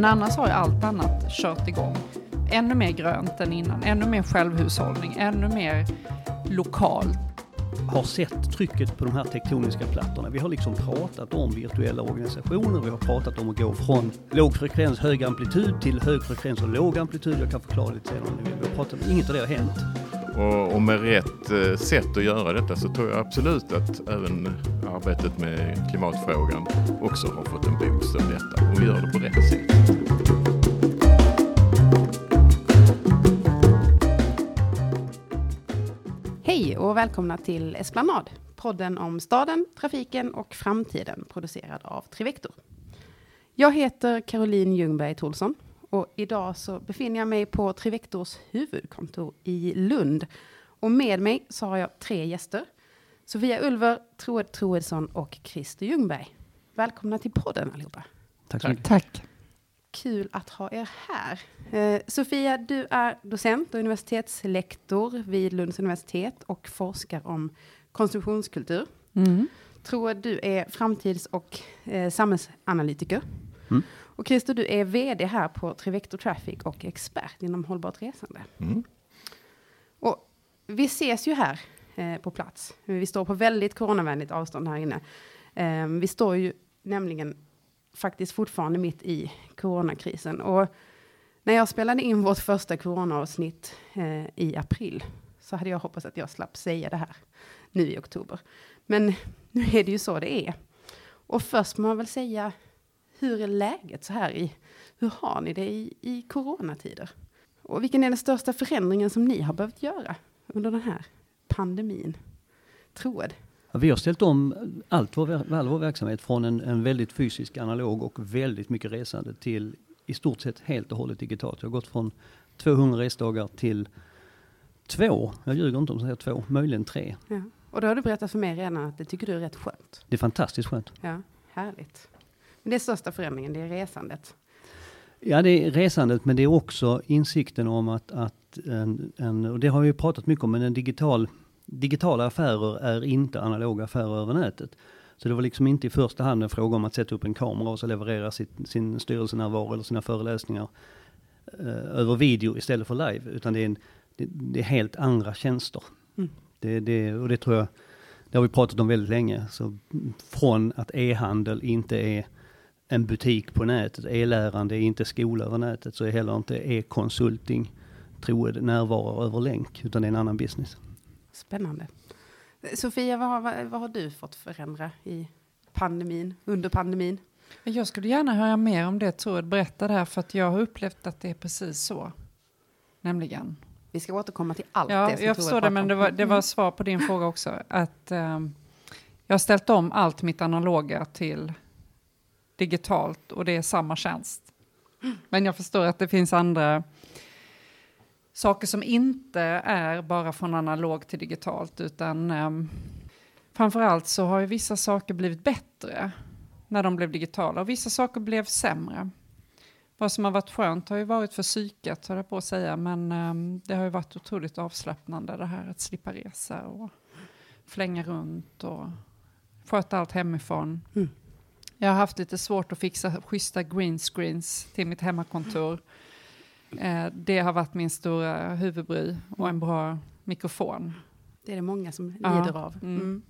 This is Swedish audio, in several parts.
Men annars har ju allt annat kört igång. Ännu mer grönt än innan, ännu mer självhushållning, ännu mer lokalt. har sett trycket på de här tektoniska plattorna. Vi har liksom pratat om virtuella organisationer, vi har pratat om att gå från låg frekvens, hög amplitud till hög frekvens och låg amplitud. Jag kan förklara lite senare om ni vill. Vi har pratat om, inget av det har hänt. Och, och med rätt eh, sätt att göra detta så tror jag absolut att även arbetet med klimatfrågan också har fått en boost av detta och vi gör det på rätt sätt. Hej och välkomna till Esplanad, podden om staden, trafiken och framtiden producerad av Trivector. Jag heter Caroline Ljungberg Tolson och idag så befinner jag mig på Trivectors huvudkontor i Lund. Och med mig så har jag tre gäster. Sofia Ulver, Troed Troedsson och Christer Ljungberg. Välkomna till podden allihopa. Tack så mycket. Tack. Kul att ha er här. Eh, Sofia, du är docent och universitetslektor vid Lunds universitet och forskar om konsumtionskultur. Mm. Troed, du är framtids och eh, samhällsanalytiker. Mm. Och Christer, du är vd här på Trivector Traffic och expert inom hållbart resande. Mm. Och vi ses ju här eh, på plats. Vi står på väldigt coronavänligt avstånd här inne. Eh, vi står ju nämligen faktiskt fortfarande mitt i coronakrisen. Och när jag spelade in vårt första coronaavsnitt eh, i april så hade jag hoppats att jag slapp säga det här nu i oktober. Men nu är det ju så det är. Och först må man väl säga, hur är läget så här i, hur har ni det i, i coronatider? Och vilken är den största förändringen som ni har behövt göra under den här pandemin? Troed? Ja, Vi har ställt om allt vår, all vår verksamhet från en, en väldigt fysisk, analog och väldigt mycket resande till i stort sett helt och hållet digitalt. Vi har gått från 200 resdagar till två, jag ljuger inte om jag säger två, möjligen tre. Ja. Och då har du berättat för mig redan att det tycker du är rätt skönt. Det är fantastiskt skönt. Ja, härligt. Men det är största förändringen, det är resandet. Ja, det är resandet, men det är också insikten om att, att en, en, och det har vi ju pratat mycket om, men en digital, digitala affärer är inte analoga affärer över nätet. Så det var liksom inte i första hand en fråga om att sätta upp en kamera och så leverera sitt, sin styrelsenärvaro eller sina föreläsningar eh, över video istället för live, utan det är, en, det, det är helt andra tjänster. Mm. Det, det, och det tror jag, det har vi pratat om väldigt länge. Så från att e-handel inte är en butik på nätet, e-lärande är inte skola över nätet, så är heller inte e-konsulting troed närvaro över länk, utan det är en annan business. Spännande. Sofia, vad, har- vad, har du fått förändra i pandemin, under pandemin? Jag skulle gärna höra mer om det Troed berättade här, för att jag har upplevt att det är precis så. Nämligen. Vi ska återkomma till allt Ja, det som jag förstår det, men det var, det var svar på din fråga också. Att ehm, jag har ställt om allt mitt analoga till digitalt och det är samma tjänst. Men jag förstår att det finns andra saker som inte är bara från analog till digitalt, utan um, framförallt så har ju vissa saker blivit bättre när de blev digitala och vissa saker blev sämre. Vad som har varit skönt har ju varit för psyket, höll jag på att säga, men um, det har ju varit otroligt avslappnande det här att slippa resa och flänga runt och sköta allt hemifrån. Mm. Jag har haft lite svårt att fixa schyssta green screens till mitt hemmakontor. Eh, det har varit min stora huvudbry och en bra mikrofon. Det är det många som Ja. lider av. Mm. Mm.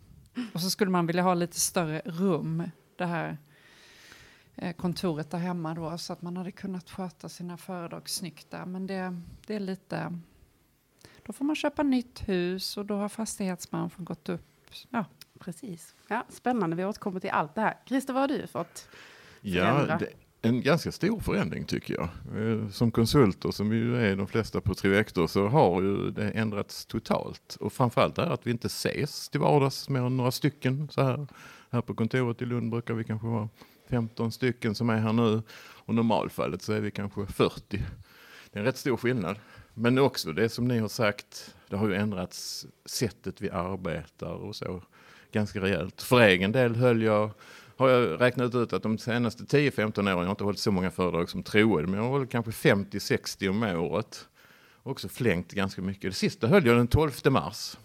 Och så skulle man vilja ha lite större rum, det här eh, kontoret där hemma då, så att man hade kunnat sköta sina föredrag snyggt där. Men det, det är lite... Då får man köpa nytt hus och då har fastighetsbranschen gått upp. Ja, Precis. Ja, spännande, vi återkommer till allt det här. Christer, vad har du fått? Ja, Förändra. det, en ganska stor förändring tycker jag. Eh, Som konsulter, som ju är de flesta på Trivector, så har ju det ändrats totalt. Och framförallt är att vi inte ses till vardags mer än några stycken. Så här, här på kontoret i Lund brukar vi kanske vara 15 stycken som är här nu. Och normalfallet så är vi kanske 40. Det är en rätt stor skillnad. Men också det som ni har sagt, det har ju ändrats sättet vi arbetar och så ganska rejält. För egen del höll jag har jag räknat ut att de senaste 10-15 åren, jag har inte hållit så många föredrag som troende, men jag har hållit kanske 50-60 om året. Också flängt ganska mycket. Det sista höll jag den 12 mars.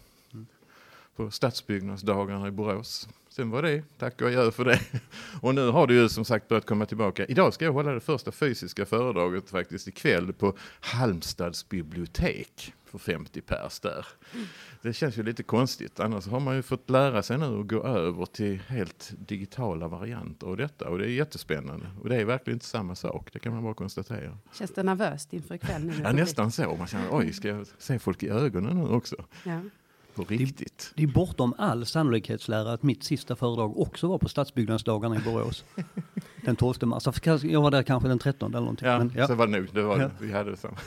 På stadsbyggnadsdagarna i Borås. Sen var det tack och adjö för det. Och nu har det ju som sagt börjat komma tillbaka. Idag ska jag hålla det första fysiska föredraget faktiskt ikväll på Halmstads bibliotek för 50 pers där. Det känns ju lite konstigt, annars har man ju fått lära sig nu att gå över till helt digitala varianter av detta och det är jättespännande. Och det är verkligen inte samma sak, det kan man bara konstatera. Känns det nervöst inför ikväll? Nu Ja, nästan så. Man känner, oj, ska jag se folk i ögonen nu också? Ja. På riktigt. Det är bortom all sannolikhetslära att mitt sista föredrag också var på stadsbyggnadsdagarna i Borås. Den 12 mars. Jag var där kanske den 13 eller någonting. Ja, Men, ja. så var det nog. Det var, Ja. Vi hade det samma.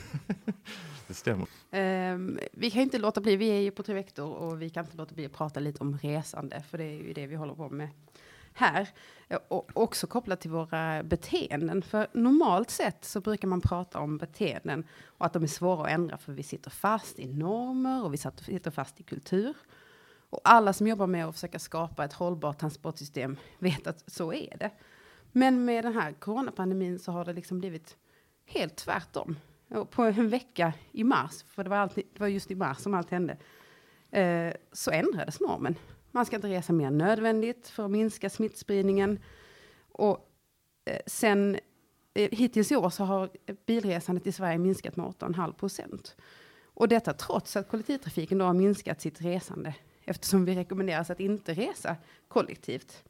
det stämmer. Ehm, vi kan inte låta bli, vi är ju på Trivector och vi kan inte låta bli att prata lite om resande, för det är ju det vi håller på med här. Och också kopplat till våra beteenden, för normalt sett så brukar man prata om beteenden och att de är svåra att ändra, för vi sitter fast i normer och vi sitter fast i kultur. Och alla som jobbar med att försöka skapa ett hållbart transportsystem vet att så är det. Men med den här coronapandemin så har det liksom blivit helt tvärtom. Och på en vecka i mars, för det var, alltid, det var just i mars som allt hände, eh, så ändrades normen. Man ska inte resa mer än nödvändigt för att minska smittspridningen. Och eh, sen eh, hittills i år så har bilresandet i Sverige minskat med 8,5 procent. Och detta trots att kollektivtrafiken då har minskat sitt resande eftersom vi rekommenderas att inte resa kollektivt.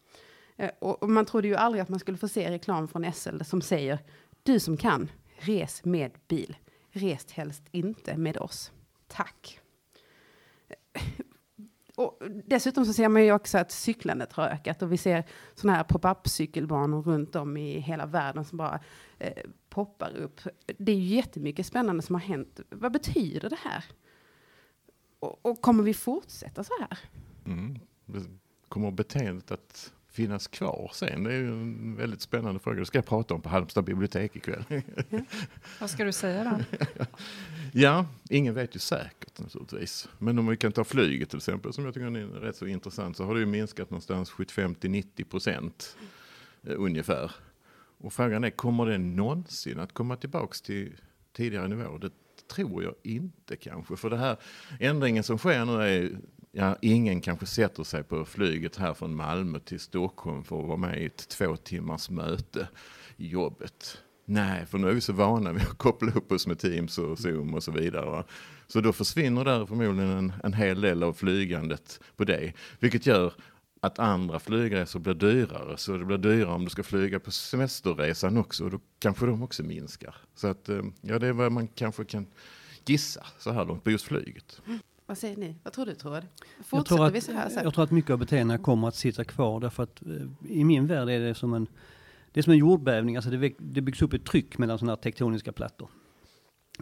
Eh, Och, och man trodde ju aldrig att man skulle få se reklam från SL som säger du som kan, res med bil. Res helst inte med oss. Tack. Och dessutom så ser man ju också att cyklandet har ökat och vi ser sådana här pop-up cykelbanor runt om i hela världen som bara eh, poppar upp. Det är ju jättemycket spännande som har hänt. Vad betyder det här? Och, och kommer vi fortsätta så här? Mm. Kommer beteendet att finnas kvar sen? Det är ju en väldigt spännande fråga. Det ska jag prata om på Halmstad bibliotek ikväll. Vad ska du säga då? ja, ingen vet ju säkert naturligtvis. Men om vi kan ta flyget till exempel, som jag tycker är rätt så intressant, så har det ju minskat någonstans 75-90 procent eh, ungefär. Och frågan är, kommer det någonsin att komma tillbaks till tidigare nivåer? Det tror jag inte kanske. För det här ändringen som sker nu är, ja, ingen kanske sätter sig på flyget här från Malmö till Stockholm för att vara med i ett två timmars möte i jobbet. Nej, för nu är vi så vana vid att koppla upp oss med Teams och Zoom och så vidare. Va? Så då försvinner där förmodligen en, en hel del av flygandet på det. Vilket gör att andra flygresor blir dyrare. Så det blir dyrare om du ska flyga på semesterresan också. Och då kanske de också minskar. Så att, eh, ja, det är vad man kanske kan gissa så här långt på just flyget. Mm. Vad säger ni? Vad tror du Tord? Jag tror, vi så här att, sen? jag tror att mycket av beteendena kommer att sitta kvar därför att eh, i min värld är det som en, det är som en jordbävning, alltså det, det byggs upp ett tryck mellan sådana här tektoniska plattor.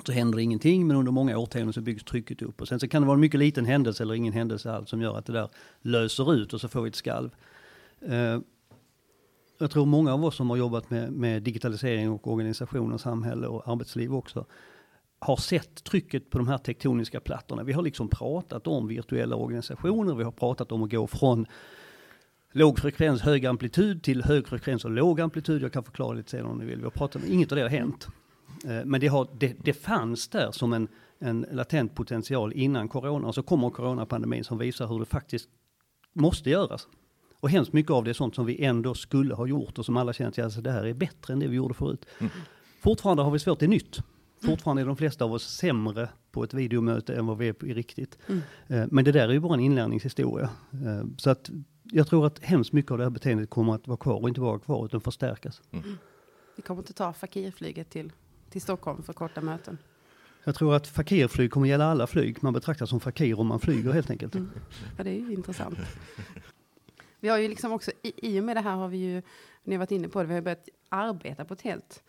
Så händer ingenting men under många årtionden så byggs trycket upp och sen så kan det vara en mycket liten händelse eller ingen händelse alls som gör att det där löser ut och så får vi ett skalv. Eh, jag tror många av oss som har jobbat med, med digitalisering och organisation och samhälle och arbetsliv också har sett trycket på de här tektoniska plattorna. Vi har liksom pratat om virtuella organisationer, vi har pratat om att gå från låg frekvens, hög amplitud till hög frekvens och låg amplitud. Jag kan förklara lite senare om ni vill. Vi har pratat om, inget av det har hänt. Eh, Men det, har, det, det fanns där som en, en latent potential innan corona och så kommer coronapandemin som visar hur det faktiskt måste göras. Och hemskt mycket av det är sånt som vi ändå skulle ha gjort och som alla känner att alltså, det här är bättre än det vi gjorde förut. Fortfarande har vi svårt, det är nytt. Fortfarande är de flesta av oss sämre på ett videomöte än vad vi är i riktigt. Mm. Eh, Men det där är ju bara en inlärningshistoria. Eh, Så att jag tror att hemskt mycket av det här beteendet kommer att vara kvar och inte vara kvar utan förstärkas. Vi kommer inte ta fakirflyget till, till Stockholm för korta möten. Jag tror att fakirflyg kommer gälla alla flyg. Man betraktas som fakir om man flyger helt enkelt. Mm. Ja, det är ju intressant. Vi har ju liksom också, i, i och med det här har vi ju, ni har varit inne på det, vi har börjat arbeta på ett helt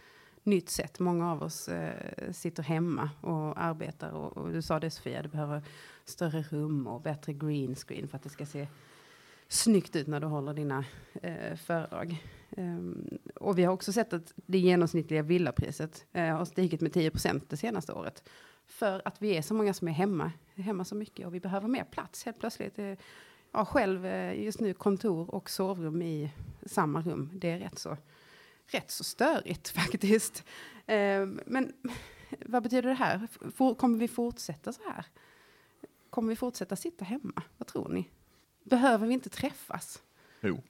nytt sätt. Många av oss eh, sitter hemma och arbetar och, och du sa det Sofia, du behöver större rum och bättre green screen för att det ska se snyggt ut när du håller dina eh, föredrag. Um, och vi har också sett att det genomsnittliga villapriset eh, har stigit med 10 procent det senaste året. För att vi är så många som är hemma, hemma så mycket och vi behöver mer plats helt plötsligt. Eh, Jag har själv eh, just nu kontor och sovrum i samma rum. Det är rätt så, rätt så störigt faktiskt. Ehm, men vad betyder det här? Kommer vi fortsätta så här? Kommer vi fortsätta sitta hemma? Vad tror ni? Behöver vi inte träffas? Jo,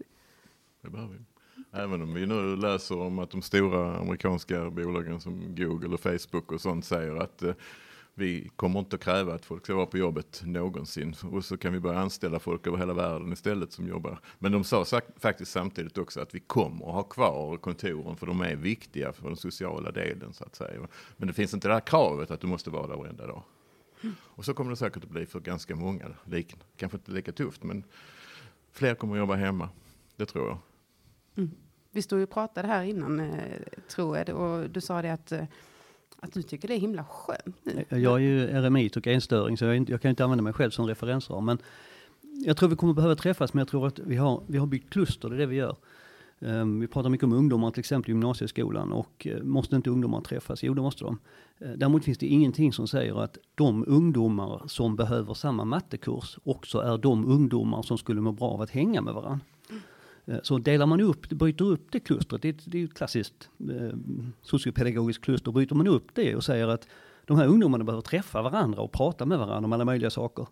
det behöver vi. Även om vi nu läser om att de stora amerikanska bolagen som Google och Facebook och sånt säger att eh, vi kommer inte att kräva att folk ska vara på jobbet någonsin och så kan vi börja anställa folk över hela världen istället som jobbar. Men de sa faktiskt samtidigt också att vi kommer att ha kvar kontoren för de är viktiga för den sociala delen så att säga. Men det finns inte det här kravet att du måste vara där varenda dag. Och så kommer det säkert att bli för ganska många. Kanske inte lika tufft men fler kommer att jobba hemma. Det tror jag. Mm. Vi stod ju och pratade här innan, eh, tror jag, och du sa det att eh, att du tycker det är himla skönt nu. Jag är ju eremit och enstöring så jag, inte, jag, kan inte använda mig själv som referensram. Men jag tror vi kommer behöva träffas men jag tror att vi har, vi har byggt kluster, det är det vi gör. Um, vi pratar mycket om ungdomar till exempel i gymnasieskolan och uh, måste inte ungdomar träffas? Jo det måste de. Uh, däremot finns det ingenting som säger att de ungdomar som behöver samma mattekurs också är de ungdomar som skulle må bra av att hänga med varandra. Eh, så delar man upp, bryter upp det klustret, det är, det är ett klassiskt eh, sociopedagogiskt kluster, bryter man upp det och säger att de här ungdomarna behöver träffa varandra och prata med varandra om alla möjliga saker.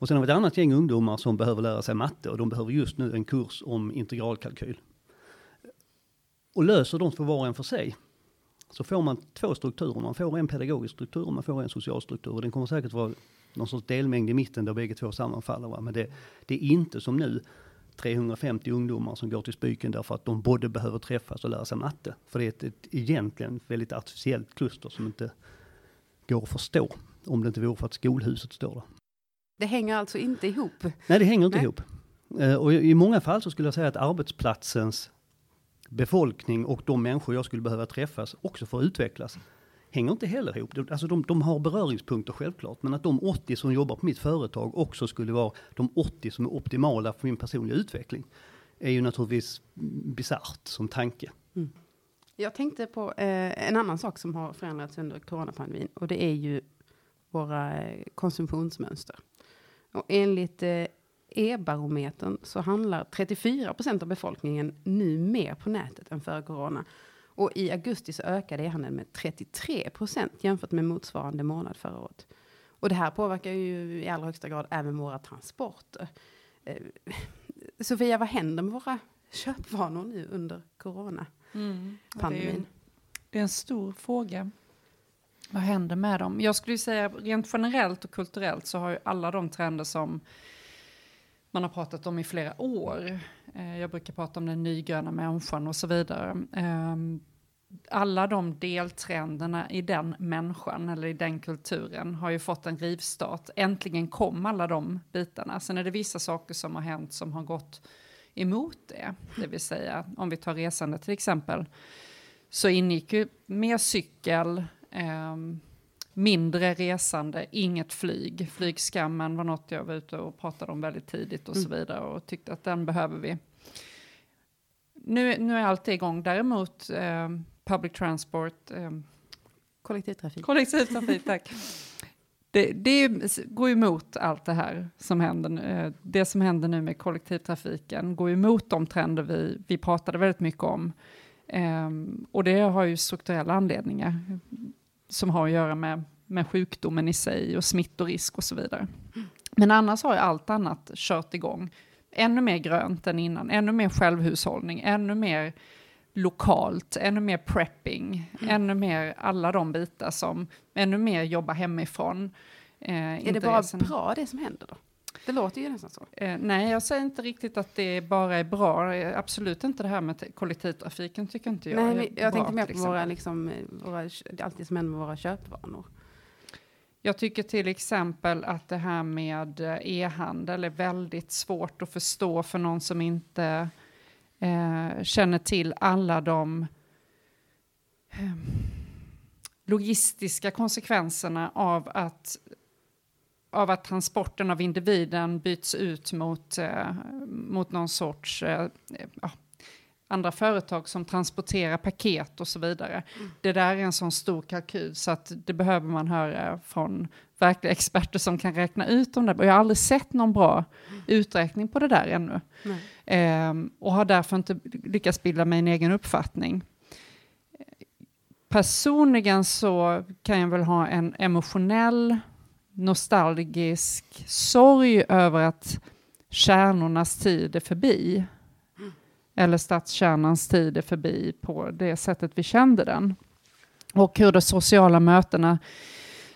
Och sen har vi ett annat gäng ungdomar som behöver lära sig matte och de behöver just nu en kurs om integralkalkyl. Och löser de för var och en för sig så får man två strukturer. Man får en pedagogisk struktur och man får en social struktur. Och den kommer säkert vara någon sorts delmängd i mitten där bägge två sammanfaller. Va? Men det, det är inte som nu 350 ungdomar som går till Spyken därför att de både behöver träffas och lära sig matte. För det är ett, ett egentligen väldigt artificiellt kluster som inte går att förstå om det inte vore för att skolhuset står där. Det hänger alltså inte ihop? Nej, det hänger inte Nej. ihop. Uh, och i, i många fall så skulle jag säga att arbetsplatsens befolkning och de människor jag skulle behöva träffas också får utvecklas hänger inte heller ihop. Alltså de, de har beröringspunkter självklart, men att de 80 som jobbar på mitt företag också skulle vara de 80 som är optimala för min personliga utveckling är ju naturligtvis bisarrt som tanke. Mm. Jag tänkte på eh, en annan sak som har förändrats under coronapandemin och det är ju våra eh, konsumtionsmönster. Och enligt eh, e-barometern så handlar 34 procent av befolkningen nu mer på nätet än före corona. Och i augusti så ökade e-handeln med 33 procent jämfört med motsvarande månad förra året. Och det här påverkar ju i allra högsta grad även våra transporter. Eh, Sofia, vad händer med våra köpvanor nu under coronapandemin? Mm, det, är det är en stor fråga. Vad händer med dem? Jag skulle säga rent generellt och kulturellt så har ju alla de trender som man har pratat om i flera år. Eh, jag brukar prata om den nygröna människan och så vidare. Ehm, alla de deltrenderna i den människan eller i den kulturen har ju fått en rivstart. Äntligen kom alla de bitarna. Sen är det vissa saker som har hänt som har gått emot det. Det vill säga om vi tar resande till exempel. Så ingick ju mer cykel, eh, mindre resande, inget flyg. Flygskammen var något jag var ute och pratade om väldigt tidigt och så mm. vidare och tyckte att den behöver vi. Nu, nu är allt igång. Däremot eh, public transport. Eh, kollektivtrafik. Kollektivtrafik, tack. Det, det, går emot allt det här som händer nu. Det som händer nu med kollektivtrafiken går emot de trender vi, vi pratade väldigt mycket om. Um, och det har ju strukturella anledningar som har att göra med, med sjukdomen i sig och smittorisk och så vidare. Men annars har ju allt annat kört igång. Ännu mer grönt än innan, ännu mer självhushållning, ännu mer lokalt, ännu mer prepping, mm. ännu mer alla de bitar som, ännu mer jobba hemifrån. Eh, är det bara sen, bra det som händer då? Det låter ju nästan så. Eh, nej, jag säger inte riktigt att det bara är bra. Eh, absolut inte det här med kollektivtrafiken tycker inte jag Nej, men jag tänkte mer på våra, liksom, våra, allt som händer med våra köpvanor. Jag tycker till exempel att det här med eh, e-handel är väldigt svårt att förstå för någon som inte eh, känner till alla de eh, logistiska konsekvenserna av att, av att transporten av individen byts ut mot, eh, mot någon sorts eh, andra företag som transporterar paket och så vidare. Mm. Det där är en sån stor kalkyl så att det behöver man höra från verkliga experter som kan räkna ut om det. Och jag har aldrig sett någon bra mm. uträkning på det där ännu. Ehm, och har därför inte lyckats bilda mig en egen uppfattning. Personligen så kan jag väl ha en emotionell, nostalgisk sorg över att kärnornas tid är förbi. eller stadskärnans tid är förbi på det sättet vi kände den. Och hur de sociala mötena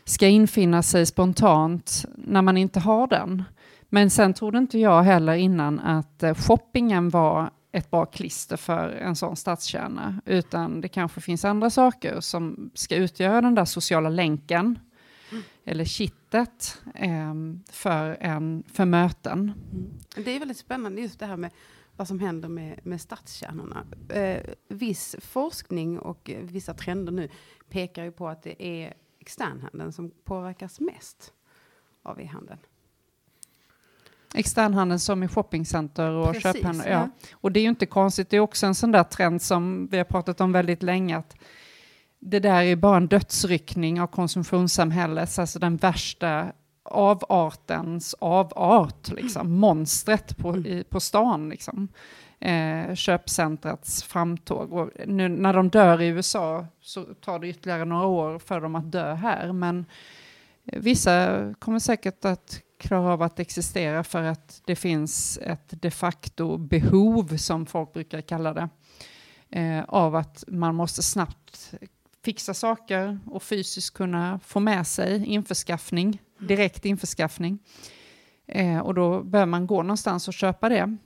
ska infinna sig spontant när man inte har den. Men sen trodde inte jag heller innan att eh, shoppingen var ett bra klister för en sån stadskärna, utan det kanske finns andra saker som ska utgöra den där sociala länken eller kittet eh, för, en, för möten. Mm. Det är väldigt spännande just det här med vad som händer med, med stadskärnorna. Eh, viss forskning och vissa trender nu pekar ju på att det är externhandeln som påverkas mest av e-handeln. Externhandeln som i shoppingcenter och köphandel. Ja. Och det är ju inte konstigt, det är också en sån där trend som vi har pratat om väldigt länge, att det där är bara en dödsryckning av konsumtionssamhället, alltså den värsta avartens avart, liksom. monstret på, mm. i, på stan. Liksom. Eh, köpcentrats framtåg. Och nu när de dör i USA så tar det ytterligare några år för dem att dö här. Men vissa kommer säkert att klara av att existera för att det finns ett de facto behov, som folk brukar kalla det, eh, av att man måste snabbt fixa saker och fysiskt kunna få med sig införskaffning, direkt införskaffning. Eh, och då behöver man gå någonstans och köpa det.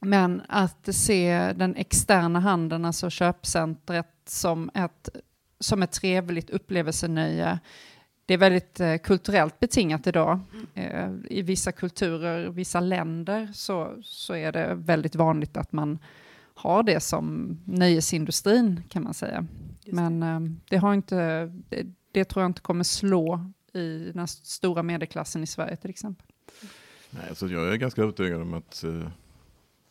Men att se den externa handeln, alltså köpcentret, som ett, som ett trevligt upplevelsenöje, det är väldigt eh, kulturellt betingat idag. Eh, I vissa kulturer, vissa länder, så, så är det väldigt vanligt att man har det som nöjesindustrin, kan man säga. Men eh, det, har inte, det, det, tror jag inte kommer slå i den stora medelklassen i Sverige till exempel. Nej, alltså jag är ganska övertygad om att eh,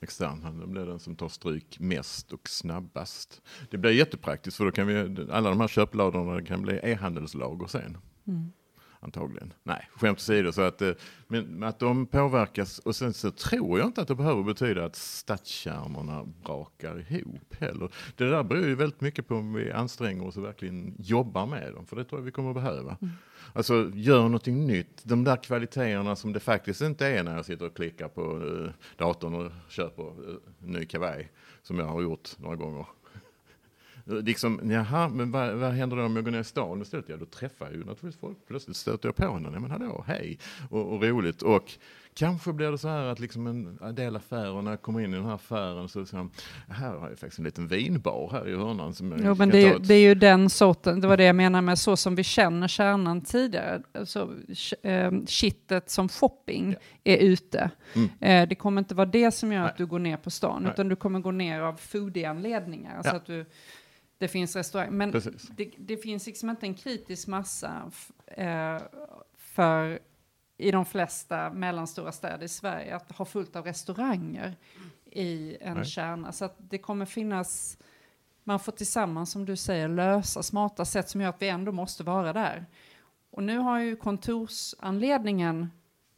externhandeln blir den som tar stryk mest och snabbast. Det blir jättepraktiskt för då kan vi, alla de här köpladorna kan bli e-handelslager sen. Mm antagligen. Nej, skämt åsido. Så att, eh, men att de påverkas och sen så tror jag inte att det behöver betyda att stadskärnorna brakar ihop heller. Det där beror ju väldigt mycket på om vi anstränger oss och verkligen jobbar med dem, för det tror jag vi kommer att behöva. Mm. Alltså gör någonting nytt. De där kvaliteterna som det faktiskt inte är när jag sitter och klickar på uh, datorn och köper uh, ny kavaj, som jag har gjort några gånger. Liksom, jaha, men vad, vad händer då om jag går ner i stan istället? Ja, då träffar jag ju naturligtvis folk. Plötsligt stöter jag på henne. Nej, men hallå, hej, och, och roligt. Och kanske blir det så här att liksom en del affärerna kommer in i den här affären så säger här har jag faktiskt en liten vinbar här i hörnan. Som jo, men det är, ju, det är ju den sorten, det var det jag menar med så som vi känner kärnan tidigare. Alltså, eh, kittet som shopping ja. är ute. Mm. Eh, det kommer inte vara det som gör Nej. att du går ner på stan, Nej. utan du kommer gå ner av foodie-anledningar. Ja. Så att du det finns restauranger. Men det, det, finns liksom inte en kritisk massa eh, för i de flesta mellanstora städer i Sverige att ha fullt av restauranger i en Nej. kärna. Så att det kommer finnas, man får tillsammans som du säger lösa smarta sätt som gör att vi ändå måste vara där. Och nu har ju kontorsanledningen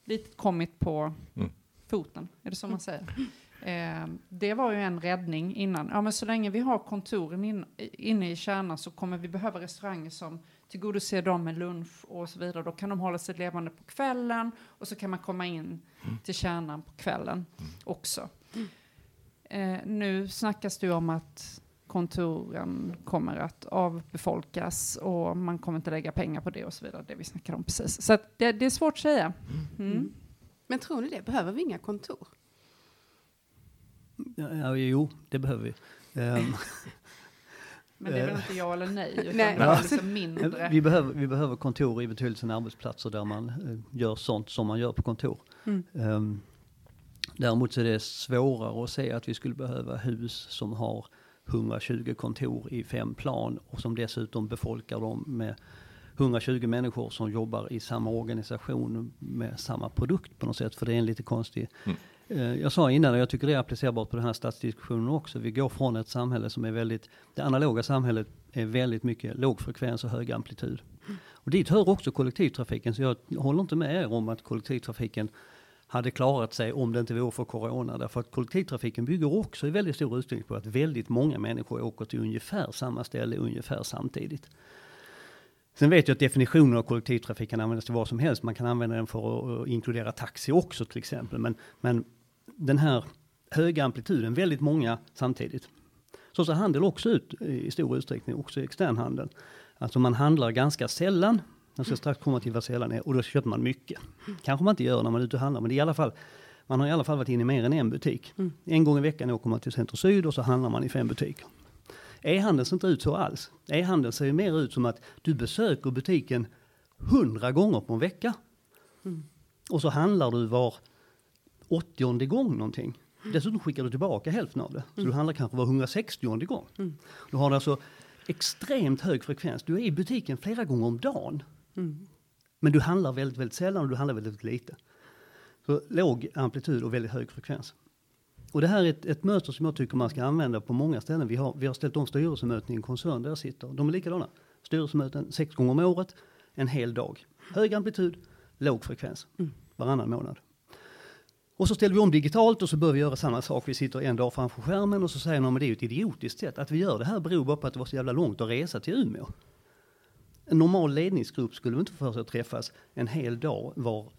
lite kommit på mm. foten, är det så man säger? Eh, det var ju en räddning innan. Ja, men så länge vi har kontoren in, inne i kärnan så kommer vi behöva restauranger som tillgodoser dem med lunch och så vidare. Då kan de hålla sig levande på kvällen och så kan man komma in mm. till kärnan på kvällen mm. också. Eh, nu snackas det om att kontoren kommer att avbefolkas och man kommer inte lägga pengar på det och så vidare. Det vi snackade om precis. Så det, det, är svårt att säga. Mm. mm. Men tror ni det? Behöver vi inga kontor? Ja, jo, det behöver vi. Um, Men det är väl inte ja eller nej, utan nej. Ja. Liksom mindre. Vi behöver, vi behöver kontor i betydelsen arbetsplatser där man uh, gör sånt som man gör på kontor. Mm. Um, däremot så är det svårare att se att vi skulle behöva hus som har 120 kontor i fem plan och som dessutom befolkar dem med 120 människor som jobbar i samma organisation med samma produkt på något sätt. För det är en lite konstig mm. Eh, jag sa innan, och jag tycker det är applicerbart på den här stadsdiskussionen också, vi går från ett samhälle som är väldigt, det analoga samhället är väldigt mycket låg frekvens och hög amplitud. Och dit hör också kollektivtrafiken, så jag håller inte med er om att kollektivtrafiken hade klarat sig om det inte vore för corona. Därför att kollektivtrafiken bygger också i väldigt stor utsträckning på att väldigt många människor åker till ungefär samma ställe ungefär samtidigt. Sen vet jag att definitionen av kollektivtrafik kan användas till vad som helst. Man kan använda den för att inkludera taxi också till exempel. Men, men den här höga amplituden, väldigt många samtidigt. Så ser handel också ut i stor utsträckning, också externhandel. Alltså man handlar ganska sällan, jag ska strax komma till vad sällan är, och då köper man mycket. Kanske man inte gör när man är ute och handlar, men det är i alla fall, man har i alla fall varit inne i mer än en butik. Mm. En gång i veckan åker man till Centrum Syd och så handlar man i fem butiker. E-handeln ser inte ut så alls. E-handeln ser ju mer ut som att du besöker butiken hundra gånger på en vecka. Mm. Och så handlar du var åttionde gång någonting. Dessutom skickar du tillbaka hälften av det. Så du handlar kanske var 160 gång. Mm. Du har alltså extremt hög frekvens. Du är i butiken flera gånger om dagen. Mm. Men du handlar väldigt, väldigt sällan och du handlar väldigt, väldigt lite. Så låg amplitud och väldigt hög frekvens. Och det här är ett, ett mönster som jag tycker man ska använda på många ställen. Vi har, vi har ställt om styrelsemöten i en koncern där jag sitter. De är likadana. Styrelsemöten sex gånger om året, en hel dag. Hög amplitud, låg frekvens. Mm. Varannan månad. Och så ställer vi om digitalt och så börjar vi göra samma sak. Vi sitter en dag framför skärmen och så säger någon, men det är ju ett idiotiskt sätt. Att vi gör det här beror bara på att det var så jävla långt att resa till Umeå. En normal ledningsgrupp skulle inte få för sig att träffas en hel dag var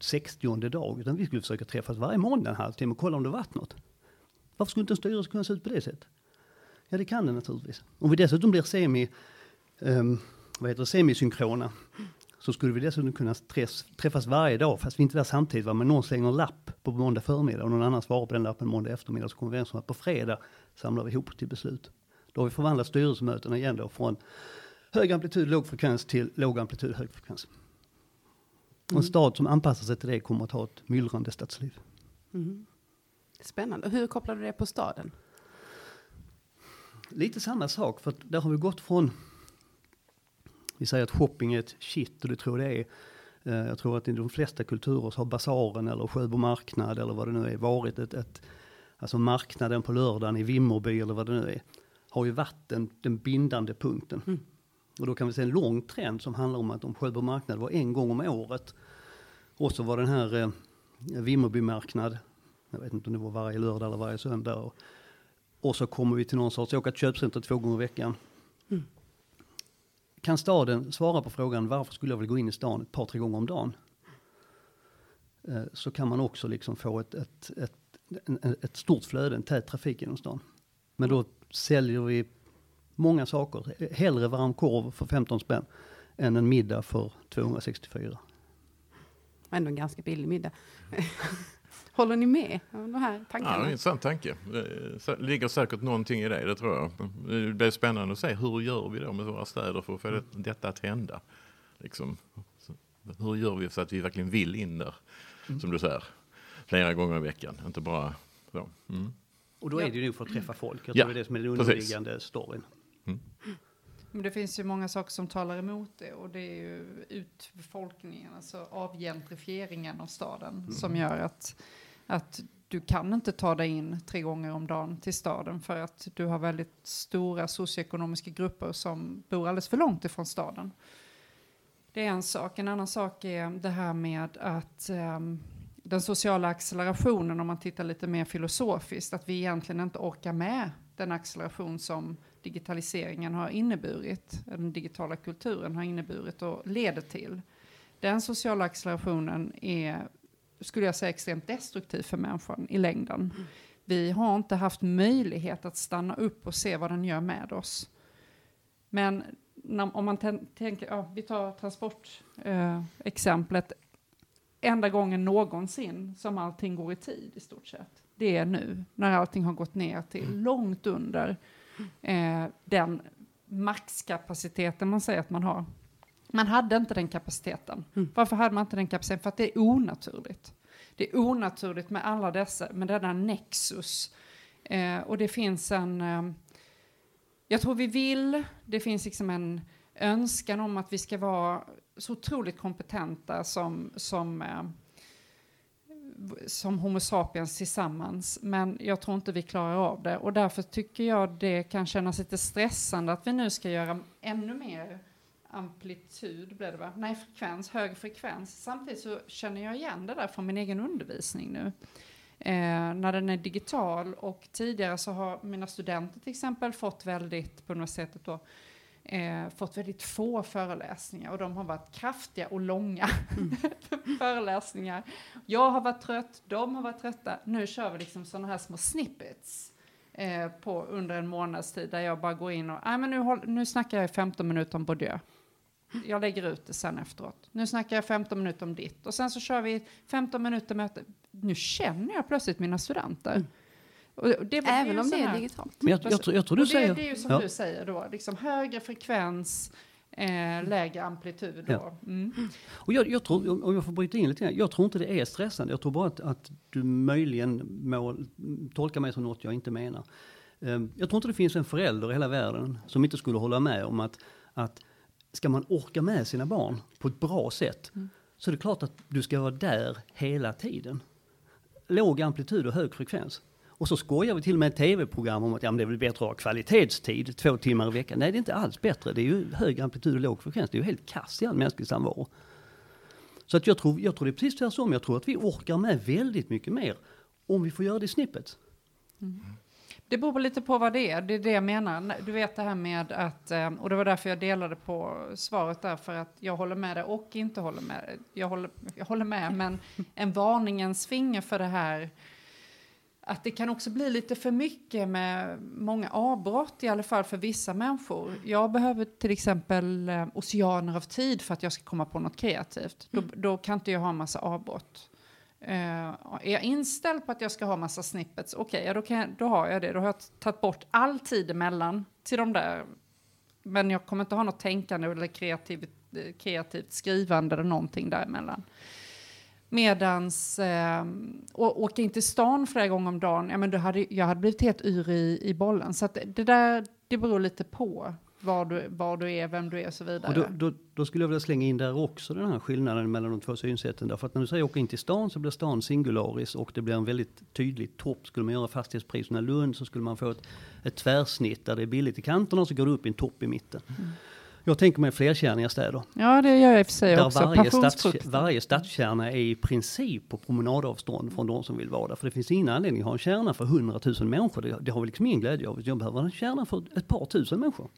60 dag, utan vi skulle försöka träffas varje måndag en halvtimme och kolla om det varit något. Varför skulle inte en styrelse kunna se ut på det sättet? Ja, det kan den naturligtvis. Om vi dessutom blir semi, um, vad heter det, semisynkrona så skulle vi dessutom kunna träffas, träffas varje dag fast vi inte är där samtidigt. Va? Men någon slänger en lapp på måndag förmiddag och någon annan svarar på den lappen måndag eftermiddag så kommer vi överens om att på fredag samlar vi ihop till beslut. Då har vi förvandlat styrelsemötena igen då från hög amplitud, låg frekvens till låg amplitud, hög frekvens. Och En stad som anpassar sig till det kommer att ha ett myllrande stadsliv. Mm. Spännande. Hur kopplar du det på staden? Lite samma sak, för där har vi gått från, vi säger att shopping är ett shit och det tror jag det är. Eh, Jag tror att i de flesta kulturer så har basaren eller Sjöbo marknad eller vad det nu är varit ett, ett alltså marknaden på lördagen i Vimmerby eller vad det nu är, har ju varit den, den bindande punkten. Mm. Och då kan vi se en lång trend som handlar om att om Sjöbo marknad var en gång om året och så var den här eh, Vimmerby marknad, jag vet inte om det var varje lördag eller varje söndag. Och, och så kommer vi till någon sorts, åka till köpcenter två gånger i veckan. Kan staden svara på frågan varför skulle jag vilja gå in i stan ett par, tre gånger om dagen? Eh, så kan man också liksom få ett, ett, ett, ett, ett stort flöde, en tät trafik genom stan. Men då säljer vi många saker. Hellre varm korv för 15 spänn än en middag för 264. Ändå en ganska billig middag. Håller ni med om de här Ja, tankarna? det är en intressant tanke. Det ligger säkert någonting i det, det tror jag. Det blir spännande att se hur gör vi då med våra städer för att få det, detta att hända. Liksom, hur gör vi så att vi verkligen vill in där, som du säger, flera gånger i veckan, inte bara så. Mm. Och då Ja. är det ju nog för att träffa folk. Jag Ja, tror det är det som är den precis. underliggande storyn. Men det finns ju många saker som talar emot det och det är ju utbefolkningen, alltså avgentrifieringen av staden som gör att, att du kan inte ta dig in tre gånger om dagen till staden för att du har väldigt stora socioekonomiska grupper som bor alldeles för långt ifrån staden. Det är en sak. En annan sak är det här med att um, den sociala accelerationen, om man tittar lite mer filosofiskt, att vi egentligen inte orkar med den acceleration som digitaliseringen har inneburit, den digitala kulturen har inneburit och leder till. Den sociala accelerationen är, skulle jag säga, extremt destruktiv för människan i längden. Vi har inte haft möjlighet att stanna upp och se vad den gör med oss. Men när, om man tän- tänker, ja, vi tar transportexemplet, eh, enda gången någonsin som allting går i tid i stort sett, det är nu, när allting har gått ner till långt under eh, den maxkapaciteten man säger att man har. Man hade inte den kapaciteten. Mm. Varför hade man inte den kapaciteten? För att det är onaturligt. Det är onaturligt med alla dessa, med denna nexus. Eh, och det finns en, eh, jag tror vi vill, det finns liksom en önskan om att vi ska vara så otroligt kompetenta som, som, eh, som Homo sapiens tillsammans. Men jag tror inte vi klarar av det. Och därför tycker jag det kan kännas lite stressande att vi nu ska göra ännu mer amplitud, blev det va? Nej, frekvens, hög frekvens. Samtidigt så känner jag igen det där från min egen undervisning nu. Eh, när den är digital och tidigare så har mina studenter till exempel fått väldigt, på universitetet då, eh, fått väldigt få föreläsningar och de har varit kraftiga och långa föreläsningar. Jag har varit trött, de har varit trötta. Nu kör vi liksom sådana här små snippets eh, på under en månads tid där jag bara går in och, nej men nu, håll, nu snackar jag i 15 minuter om Bourdieu. Jag lägger ut det sen efteråt. Nu snackar jag 15 minuter om ditt och sen så kör vi 15 minuter möte. Nu känner jag plötsligt mina studenter. Och det, Även om det är här- digitalt. Men jag, jag, tror- jag tror du det, säger... det är ju som ja. du säger då, liksom högre frekvens, eh, lägre amplitud. Ja. Mm. Och jag, jag tror, om jag får bryta in lite grann, jag tror inte det är stressande. Jag tror bara att, att du möjligen må tolka mig som något jag inte menar. Ehm, Jag tror inte det finns en förälder i hela världen som inte skulle hålla med om att, att ska man orka med sina barn på ett bra sätt så är det klart att du ska vara där hela tiden. Låg amplitud och hög frekvens. Och så skojar vi till och med i tv-program om att ja, men det är väl bättre att ha kvalitetstid två timmar i veckan. Nej, det är inte alls bättre. Det är ju hög amplitud och låg frekvens. Det är ju helt kass i all mänsklig samvaro. Så att jag, tror, jag tror det är precis tvärtom. Jag tror att vi orkar med väldigt mycket mer om vi får göra det i snippet. Det beror lite på vad det är, det är det jag menar. Du vet det här med att, eh, och det var därför jag delade på svaret där, för att jag håller med dig och inte håller med. Jag håller, jag håller med, men en varningens finger för det här, att det kan också bli lite för mycket med många avbrott, i alla fall för vissa människor. Jag behöver till exempel eh, oceaner av tid för att jag ska komma på något kreativt. Då, då kan inte jag ha en massa avbrott. Eh, är jag inställd på att jag ska ha massa snippets, okej, ja, då, kan jag, då har jag det. Då har jag tagit bort all tid emellan till de där. Men jag kommer inte ha något tänkande eller kreativt, kreativt skrivande eller någonting däremellan. Medans, eh, och åka in till stan flera gånger om dagen, ja, men då hade, jag hade blivit helt yr i, i bollen. Så att det där, det beror lite på var du, var du är, vem du är och så vidare. Och då, då, då skulle jag vilja slänga in där också den här skillnaden mellan de två synsätten. Därför att när du säger åka in till stan så blir stan singularis och det blir en väldigt tydlig topp. Skulle man göra fastighetspriserna i Lund så skulle man få ett, ett tvärsnitt där det är billigt i kanterna och så går det upp i en topp i mitten. Jag tänker mig flerkärniga städer. ja, det gör jag i och för sig Där också. varje, stads, varje stadskärna är i princip på promenadavstånd från de som vill vara där. För det finns ingen anledning att ha en kärna för 100 000 människor. Det, det har vi liksom ingen glädje av. Jag behöver en kärna för ett par tusen människor.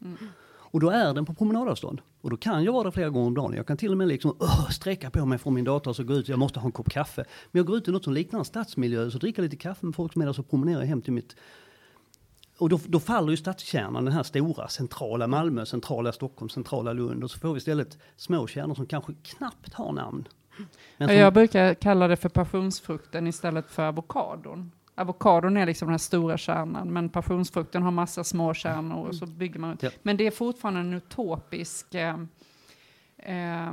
Och då är den på promenadavstånd. Och då kan jag vara där flera gånger om dagen. Jag kan till och med liksom, öh, sträcka på mig från min dator och så gå ut. Jag måste ha en kopp kaffe. Men jag går ut i något som liknar en stadsmiljö. Så dricker lite kaffe med folk som är där så promenerar jag hem till mitt och då, då faller ju stadskärnan, den här stora centrala Malmö, centrala Stockholm, centrala Lund. Och så får vi istället små kärnor som kanske knappt har namn. Som, jag brukar kalla det för passionsfrukten istället för avokadon. Avokadon är liksom den här stora kärnan, men passionsfrukten har massa små kärnor och så bygger man ut. Ja. Men det är fortfarande en utopisk... Eh, eh,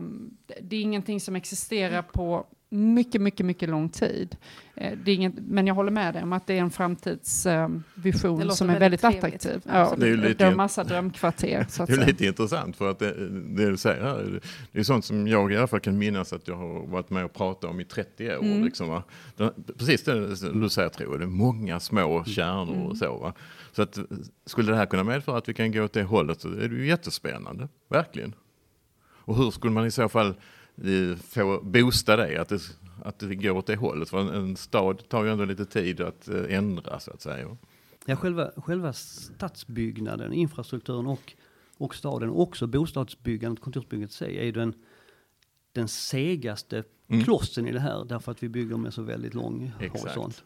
det är ingenting som existerar på mycket, mycket, mycket lång tid. Eh, det är inget, men jag håller med dig om att det är en framtidsvision eh, låter som är väldigt väldigt attraktiv. Ja, Det är ju det, lite- är en massa drömkvarter, så att Det är säga. lite intressant för att det, det du säger här, det är sånt som jag i alla fall kan minnas att jag har varit med och pratat om i 30 år. Mm. Liksom, Precis det du säger tror jag, det är många små kärnor Mm. och så. Va? Så att, skulle det här kunna medföra att vi kan gå åt det hållet så är det ju jättespännande, verkligen. Och hur skulle man i så fall få boosta det, att det, att det går åt det hållet? För en, en stad tar ju ändå lite tid att eh, ändra så att säga. ja, själva, själva stadsbyggnaden, infrastrukturen och, och staden, också bostadsbyggandet, kontorsbyggandet i sig, är ju den, den segaste Mm. klossen i det här. Därför att vi bygger med så väldigt lång Exakt. horisont.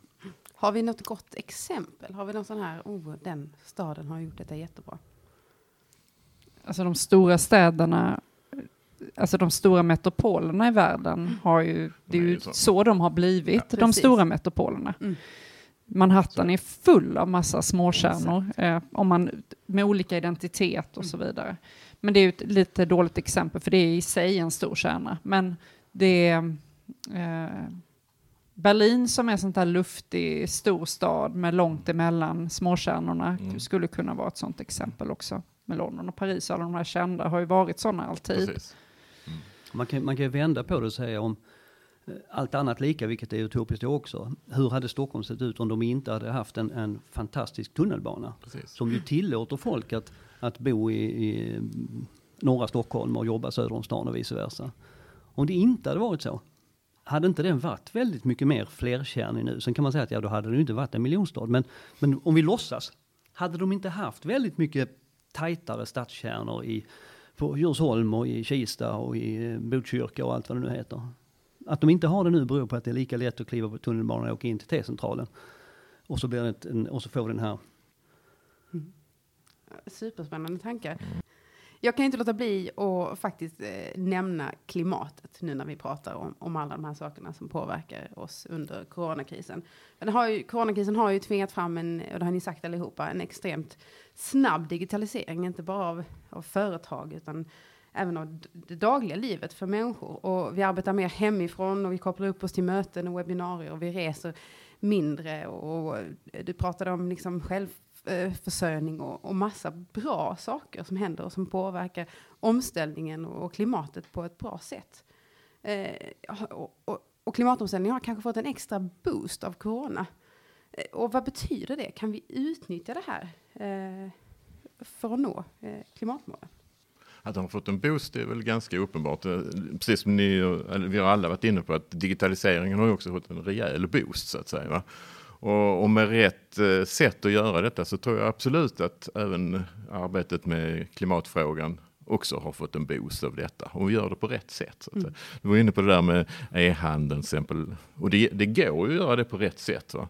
Har vi något gott exempel? Har vi någon sån här, oh, den staden har gjort detta jättebra? Alltså de stora städerna, alltså de stora metropolerna i världen har ju, det är ju så. så de har blivit, Ja, de precis. stora metropolerna. Mm. Manhattan är full av massa småkärnor, eh, om man, med olika identitet och så vidare. Men det är ju ett lite dåligt exempel, för det är i sig en stor kärna. Men det är eh, Berlin som är sånt här luftig storstad med långt emellan småkärnorna Mm. skulle kunna vara ett sånt exempel också. Med London och Paris, alla de här kända har ju varit sådana alltid. Precis. Man kan, man kan ju vända på det och säga om eh, allt annat lika, vilket är utopiskt också. Hur hade Stockholm sett ut om de inte hade haft en, en fantastisk tunnelbana? Precis. Som ju tillåter folk att, att bo i, i mm, norra Stockholm och jobba söder om stan och vice versa. Om det inte hade varit så, hade inte den varit väldigt mycket mer flerkärnig nu? Sen kan man säga att ja, då hade det inte varit en miljonstad. Men, men om vi låtsas, hade de inte haft väldigt mycket tajtare stadskärnor i, på Djursholm och i Kista och i eh, Botkyrka och allt vad det nu heter. Att de inte har det nu beror på att det är lika lätt att kliva på tunnelbanan och åka in till T-centralen. Och så, blir det en, och så får vi den här mm. Superspännande tankar. Jag kan inte låta bli att faktiskt eh, nämna klimatet nu när vi pratar om, om alla de här sakerna som påverkar oss under coronakrisen. Den har ju, coronakrisen har ju tvingat fram en, och det har ni sagt allihopa, en extremt snabb digitalisering, inte bara av, av företag utan även av det dagliga livet för människor. Och vi arbetar mer hemifrån och vi kopplar upp oss till möten och webbinarier och vi reser mindre. Och, och eh, du pratade om liksom självförsörjning och, och massa bra saker som händer och som påverkar omställningen och, och klimatet på ett bra sätt. Eh, och, och, och klimatomställningen har kanske fått en extra boost av corona. Eh, och vad betyder det? Kan vi utnyttja det här eh, för att nå eh, klimatmålen? Att de har fått en boost är väl ganska uppenbart. Eh, precis som ni, eller vi har alla varit inne på att digitaliseringen har ju också fått en rejäl boost så att säga. Va? Och, och med rätt eh, sätt att göra detta så tror jag absolut att även arbetet med klimatfrågan också har fått en boost av detta. Och vi gör det på rätt sätt. Så säga. Du var inne på det där med e-handeln till exempel. Och det, det går ju att göra det på rätt sätt. Va?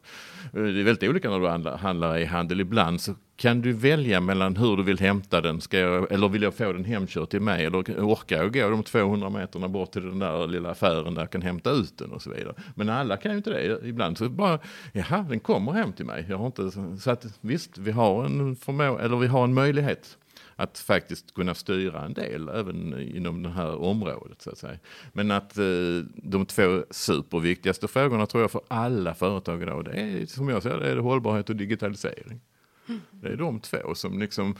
Det är väldigt olika när du handlar, handlar e-handel. Ibland så kan du välja mellan hur du vill hämta den. Ska jag, eller vill jag få den hemkörd till mig? Eller orkar jag gå de 200 meterna bort till den där lilla affären där jag kan hämta ut den och så vidare. Men alla kan ju inte det. Ibland så bara, jaha, den kommer hem till mig. Jag har inte, så att visst, vi har en, förmå, eller vi har en möjlighet att faktiskt kunna styra en del även inom det här området. Så att säga. Men att eh, de två superviktigaste frågorna tror jag för alla företag idag, det är som jag ser det, är det hållbarhet och digitalisering. Det är de två som liksom,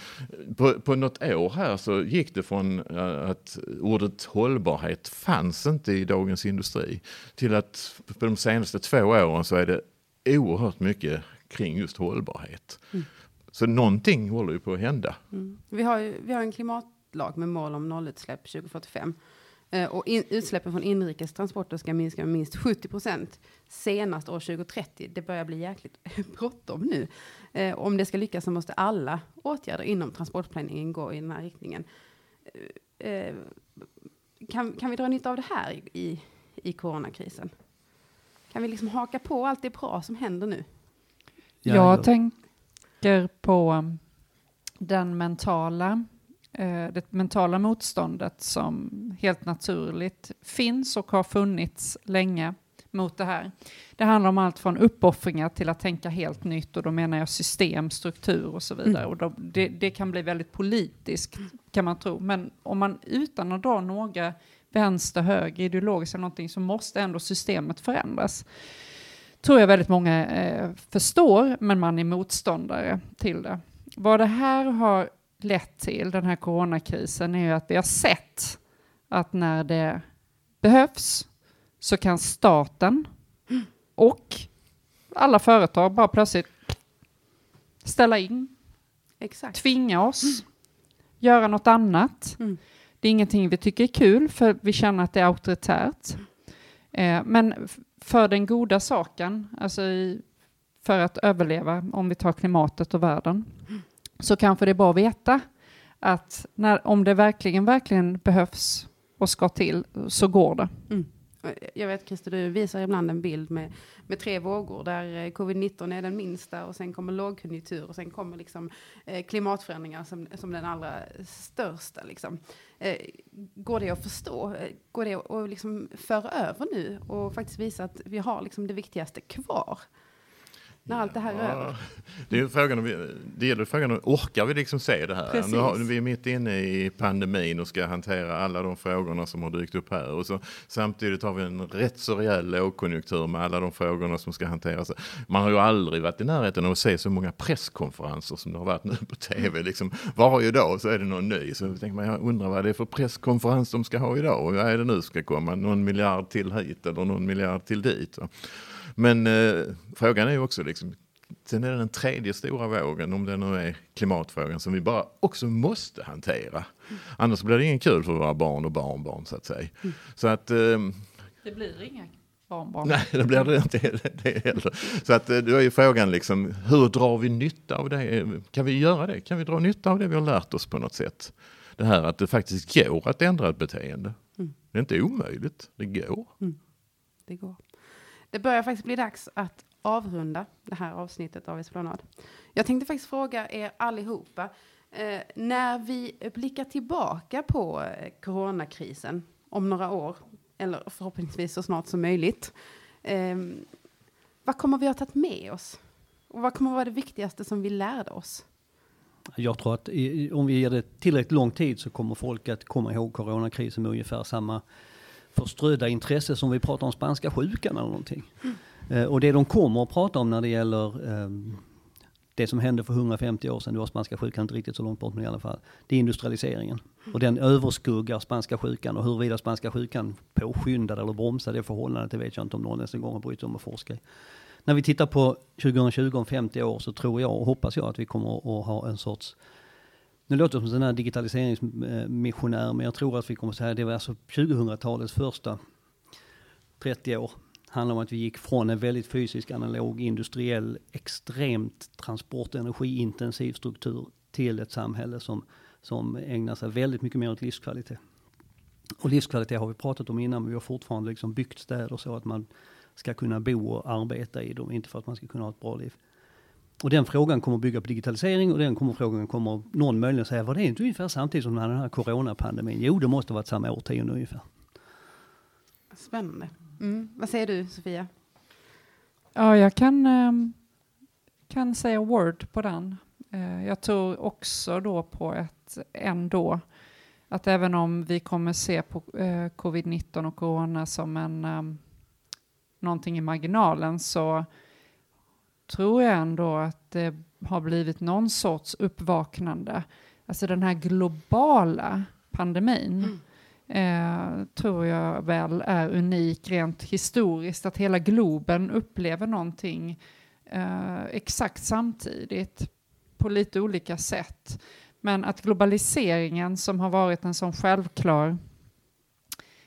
på, på något år här så gick det från eh, att ordet hållbarhet fanns inte i dagens industri till att på de senaste två åren så är det oerhört mycket kring just hållbarhet. Så någonting håller ju på att hända. Mm. Vi, har ju, vi har en klimatlag med mål om nollutsläpp 2045. Eh, och in, utsläppen från inrikes transporter ska minska med minst 70 procent senast år 2030. Det börjar bli jäkligt bråttom nu. Eh, om det ska lyckas så måste alla åtgärder inom transportplaneringen gå i den här riktningen. Eh, eh, kan, kan vi dra nytta av det här i, i, i coronakrisen? Kan vi liksom haka på allt det bra som händer nu? Ja, jag ja. Tänker på den mentala, eh, det mentala motståndet som helt naturligt finns och har funnits länge mot det här. Det handlar om allt från uppoffringar till att tänka helt nytt och då menar jag system, struktur och så vidare. Och då, det, det kan bli väldigt politiskt kan man tro. Men om man utan att dra några vänster, höger, ideologiskt eller någonting så måste ändå systemet förändras tror jag väldigt många eh, förstår, men man är motståndare till det. Vad det här har lett till, den här coronakrisen, är ju att vi har sett att när det behövs så kan staten och alla företag bara plötsligt ställa in, Exakt. tvinga oss, göra något annat. Mm. Det är ingenting vi tycker är kul för vi känner att det är auktoritärt. Eh, men för den goda saken, alltså i, för att överleva, om vi tar klimatet och världen, så kanske det är bra att veta att när, om det verkligen, verkligen behövs och ska till, så går det. Mm. Eh, jag vet Christer, du visar ibland en bild med, med tre vågor där eh, covid-19 är den minsta och sen kommer lågkonjunktur och sen kommer liksom, eh, klimatförändringar som, som den allra största. Liksom. Eh, går det att förstå? Eh, går det att att liksom föra över nu och faktiskt visa att vi har liksom det viktigaste kvar? När allt det här är över. Det, är frågan, om vi- det gäller frågan, om orkar vi liksom se det här? Precis. Nu har, vi är mitt inne i pandemin och ska hantera alla de frågorna som har dykt upp här. Och så, samtidigt har vi en rätt så rejäl lågkonjunktur med alla de frågorna som ska hanteras. Man har ju aldrig varit i närheten av att se så många presskonferenser som det har varit nu på tv. Liksom, varje dag så är det någon ny. Så tänker man, jag undrar vad det är för presskonferens de ska ha idag. Och vad är det nu ska komma? Någon miljard till hit eller någon miljard till dit. Men eh, frågan är ju också liksom, sen är det den tredje stora vågen, om det nu är klimatfrågan, som vi bara också måste hantera. Annars blir det ingen kul för våra barn och barnbarn så att säga. Så att, eh, Det blir inga barnbarn. Nej, det blir det inte heller. Det heller. Så att eh, då är ju frågan liksom, hur drar vi nytta av det? Kan vi göra det? Kan vi dra nytta av det vi har lärt oss på något sätt? Det här att det faktiskt går att ändra ett beteende. Mm. Det är inte omöjligt, det går. Det går. Det börjar faktiskt bli dags att avrunda det här avsnittet av Esplanad. Jag tänkte faktiskt fråga er allihopa, eh, när vi blickar tillbaka på eh, coronakrisen om några år, eller förhoppningsvis så snart som möjligt, eh, vad kommer vi att ha tagit med oss? Och vad kommer att vara det viktigaste som vi lärde oss? Jag tror att i, om vi ger det tillräckligt lång tid så kommer folk att komma ihåg coronakrisen med ungefär samma förströdda intresse som vi pratar om spanska sjukan eller någonting. Mm. och det de kommer att prata om när det gäller ehm, det som hände för 150 år sedan, det var spanska sjukan inte riktigt så långt bort men i alla fall, det är industrialiseringen. Och den överskuggar spanska sjukan och huruvida spanska sjukan påskyndade eller bromsade det förhållandet, det vet jag inte om någon ens en gång har brytt sig om att forska i. När vi tittar på 2020 om 50 år så tror jag och hoppas jag att vi kommer att ha en sorts nu låter det som en sån här digitaliseringsmissionär, men jag tror att vi kommer att säga att det var alltså 2000-talets första 30 år handlar om att vi gick från en väldigt fysisk, analog, industriell, extremt transport energiintensiv struktur till ett samhälle som, som ägnar sig väldigt mycket mer åt livskvalitet. Och livskvalitet har vi pratat om innan, men vi har fortfarande liksom byggt städer så att man ska kunna bo och arbeta i dem, inte för att man ska kunna ha ett bra liv. Och den frågan kommer att bygga på digitalisering och den kommer, frågan kommer någon möjligen säga, var det inte ungefär samtidigt som den här coronapandemin? Jo, det måste ha varit samma årtionde ungefär. Spännande. Mm. Vad säger du, Sofia? Ja, jag kan, ehm, kan säga word på den. Eh, jag tror också då på ett ändå att även om vi kommer se på eh, covid-19 och corona som en um, någonting i marginalen så tror jag ändå att det har blivit någon sorts uppvaknande. Alltså den här globala pandemin eh, tror jag väl är unik rent historiskt, att hela globen upplever någonting eh, exakt samtidigt på lite olika sätt. Men att globaliseringen som har varit en sån självklar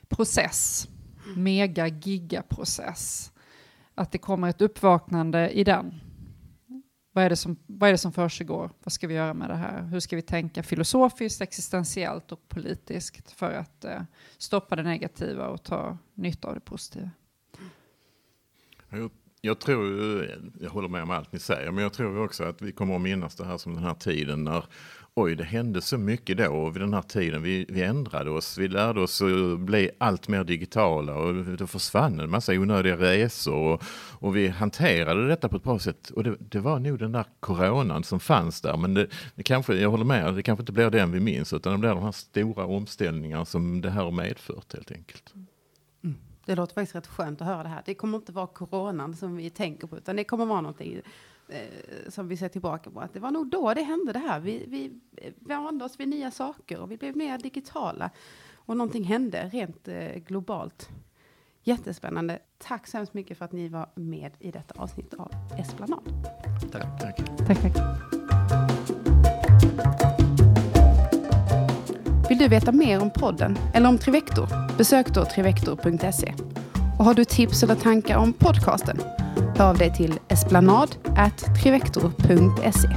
process, mega gigaprocess, att det kommer ett uppvaknande i den. Vad är det som, vad är det som försiggår? Vad ska vi göra med det här? Hur ska vi tänka filosofiskt, existentiellt och politiskt för att eh, stoppa det negativa och ta nytta av det positiva? Jag, jag tror, jag håller med om allt ni säger, men jag tror också att vi kommer att minnas det här som den här tiden när oj, det hände så mycket då och vid den här tiden. Vi, vi ändrade oss, vi lärde oss att bli allt mer digitala och det försvann en massa onödiga resor och, och vi hanterade detta på ett bra sätt. Och det, det var nog den där coronan som fanns där, men det, det kanske, jag håller med, det kanske inte blir den vi minns, utan det blir de här stora omställningarna som det här har medfört helt enkelt. Mm. Mm. Det låter faktiskt rätt skönt att höra det här. Det kommer inte vara coronan som vi tänker på, utan det kommer vara någonting eh, som vi ser tillbaka på. Att det var nog då det hände det här. Vi, vi vande oss vid nya saker och vi blev mer digitala. Och någonting hände rent eh, globalt. Jättespännande. Tack så hemskt mycket för att ni var med i detta avsnitt av Esplanad. Tack. Tack. Tack, tack. Vill du veta mer om podden eller om Trivector? Besök då trivector.se. Och har du tips eller tankar om podcasten? Hör av dig till esplanad@trivector.se.